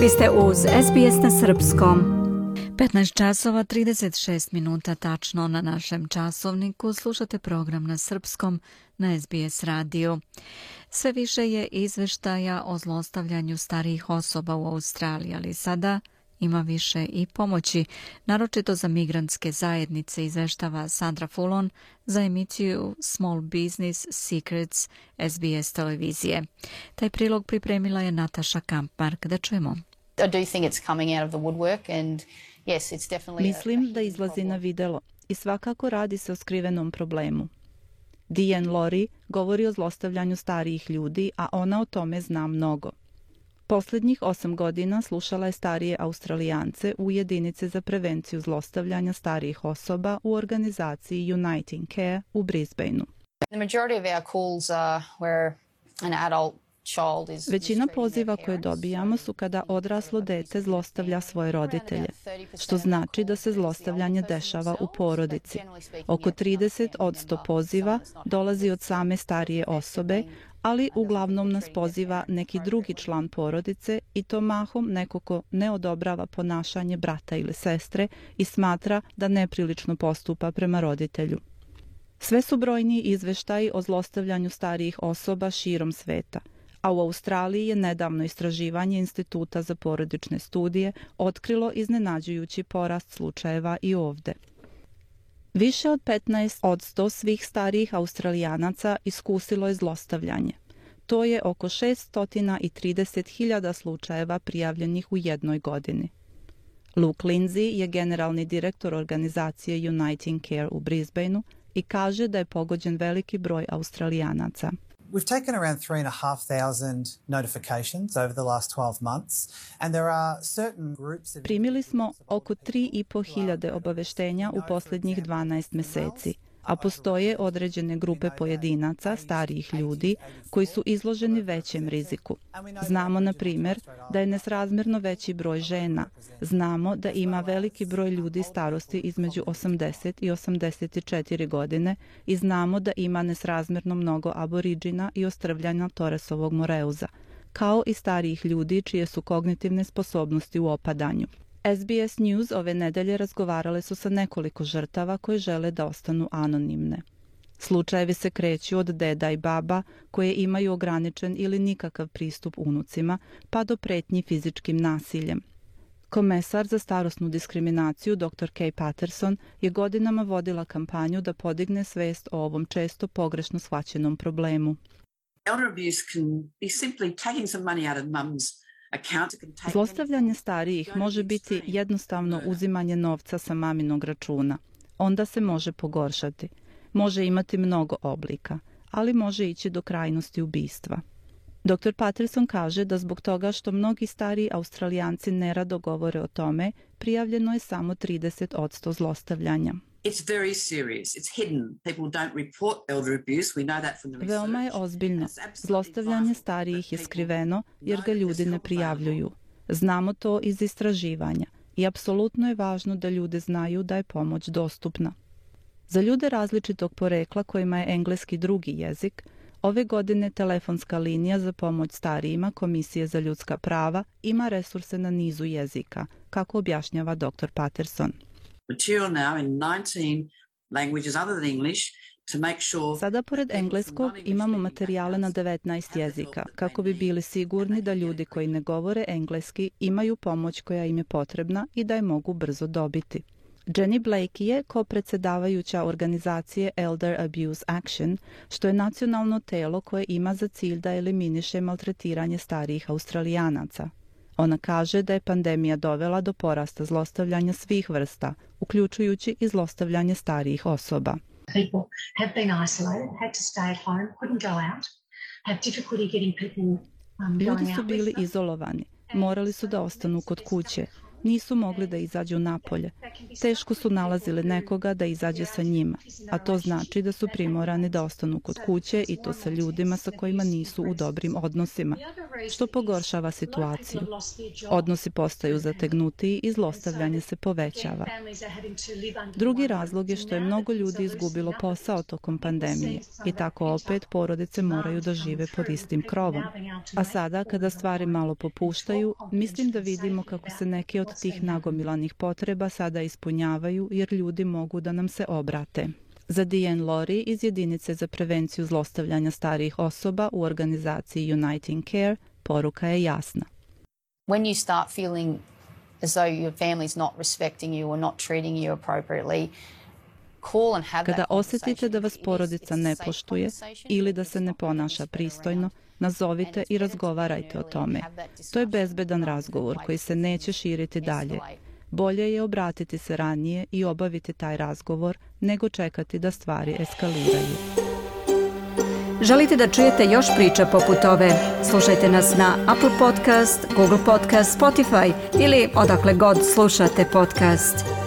Vi ste uz SBS na Srpskom. 15 časova 36 minuta tačno na našem časovniku slušate program na Srpskom na SBS radio. Sve više je izveštaja o zlostavljanju starijih osoba u Australiji, ali sada ima više i pomoći, naročito za migrantske zajednice, izveštava Sandra Fulon za emisiju Small Business Secrets SBS televizije. Taj prilog pripremila je Nataša Kampmark. Da čujemo. Mislim da izlazi na videlo i svakako radi se o skrivenom problemu. Diane Lori govori o zlostavljanju starijih ljudi, a ona o tome zna mnogo. Poslednjih osam godina slušala je starije australijance u jedinice za prevenciju zlostavljanja starijih osoba u organizaciji Uniting Care u Brisbaneu. The majority of our calls are where an adult Većina poziva koje dobijamo su kada odraslo dete zlostavlja svoje roditelje, što znači da se zlostavljanje dešava u porodici. Oko 30 od 100 poziva dolazi od same starije osobe, ali uglavnom nas poziva neki drugi član porodice i to mahom neko ko ne odobrava ponašanje brata ili sestre i smatra da neprilično postupa prema roditelju. Sve su brojni izveštaji o zlostavljanju starijih osoba širom sveta – a u Australiji je nedavno istraživanje Instituta za porodične studije otkrilo iznenađujući porast slučajeva i ovde. Više od 15 od 100 svih starijih australijanaca iskusilo je zlostavljanje. To je oko 630.000 slučajeva prijavljenih u jednoj godini. Luke Lindsay je generalni direktor organizacije Uniting Care u Brisbaneu i kaže da je pogođen veliki broj australijanaca. We've taken around 3,500 notifications over the last 12 months and there are certain groups Primili smo oko 3.500 obaveštenja u posljednjih 12 meseci a postoje određene grupe pojedinaca, starijih ljudi, koji su izloženi većem riziku. Znamo, na primjer, da je nesrazmjerno veći broj žena. Znamo da ima veliki broj ljudi starosti između 80 i 84 godine i znamo da ima nesrazmjerno mnogo aboriđina i ostrvljanja Toresovog moreuza kao i starijih ljudi čije su kognitivne sposobnosti u opadanju. SBS News ove nedelje razgovarale su sa nekoliko žrtava koje žele da ostanu anonimne. Slučajevi se kreću od deda i baba koje imaju ograničen ili nikakav pristup unucima, pa do pretnji fizičkim nasiljem. Komesar za starosnu diskriminaciju dr. Kay Patterson je godinama vodila kampanju da podigne svest o ovom često pogrešno shvaćenom problemu. Elder abuse can be simply taking some money out of mum's Zlostavljanje starijih može biti jednostavno uzimanje novca sa maminog računa. Onda se može pogoršati. Može imati mnogo oblika, ali može ići do krajnosti ubistva. Dr. Patterson kaže da zbog toga što mnogi stari australijanci nerado govore o tome, prijavljeno je samo 30 odsto zlostavljanja. It's very serious. It's hidden. People don't report elder abuse. We know that from the research. Veoma je ozbiljno. Zlostavljanje starijih je skriveno jer ga ljudi ne prijavljuju. Znamo to iz istraživanja i apsolutno je važno da ljude znaju da je pomoć dostupna. Za ljude različitog porekla kojima je engleski drugi jezik, ove godine telefonska linija za pomoć starijima Komisije za ljudska prava ima resurse na nizu jezika, kako objašnjava dr. Patterson material now in 19 languages other than English to make sure Sada pored engleskog imamo materijale na 19 jezika kako bi bili sigurni da ljudi koji ne govore engleski imaju pomoć koja im je potrebna i da je mogu brzo dobiti. Jenny Blake je ko-predsedavajuća organizacije Elder Abuse Action, što je nacionalno telo koje ima za cilj da eliminiše maltretiranje starijih australijanaca. Ona kaže da je pandemija dovela do porasta zlostavljanja svih vrsta, uključujući i zlostavljanje starijih osoba. Ljudi su bili izolovani, morali su da ostanu kod kuće nisu mogli da izađu napolje. Teško su nalazile nekoga da izađe sa njima, a to znači da su primorani da ostanu kod kuće i to sa ljudima sa kojima nisu u dobrim odnosima, što pogoršava situaciju. Odnosi postaju zategnutiji i zlostavljanje se povećava. Drugi razlog je što je mnogo ljudi izgubilo posao tokom pandemije i tako opet porodice moraju da žive pod istim krovom. A sada, kada stvari malo popuštaju, mislim da vidimo kako se neke od tih nagomilanih potreba sada ispunjavaju jer ljudi mogu da nam se obrate. Za Diane Lori iz jedinice za prevenciju zlostavljanja starijih osoba u organizaciji Uniting Care, poruka je jasna. When you start feeling as though your family's not respecting you or not treating you appropriately, Kada osjetite da vas porodica ne poštuje ili da se ne ponaša pristojno, nazovite i razgovarajte o tome. To je bezbedan razgovor koji se neće širiti dalje. Bolje je obratiti se ranije i obaviti taj razgovor nego čekati da stvari eskaliraju. Želite da čujete još priča poput ove? Slušajte nas na Apple Podcast, Google Podcast, Spotify ili odakle god slušate podcast.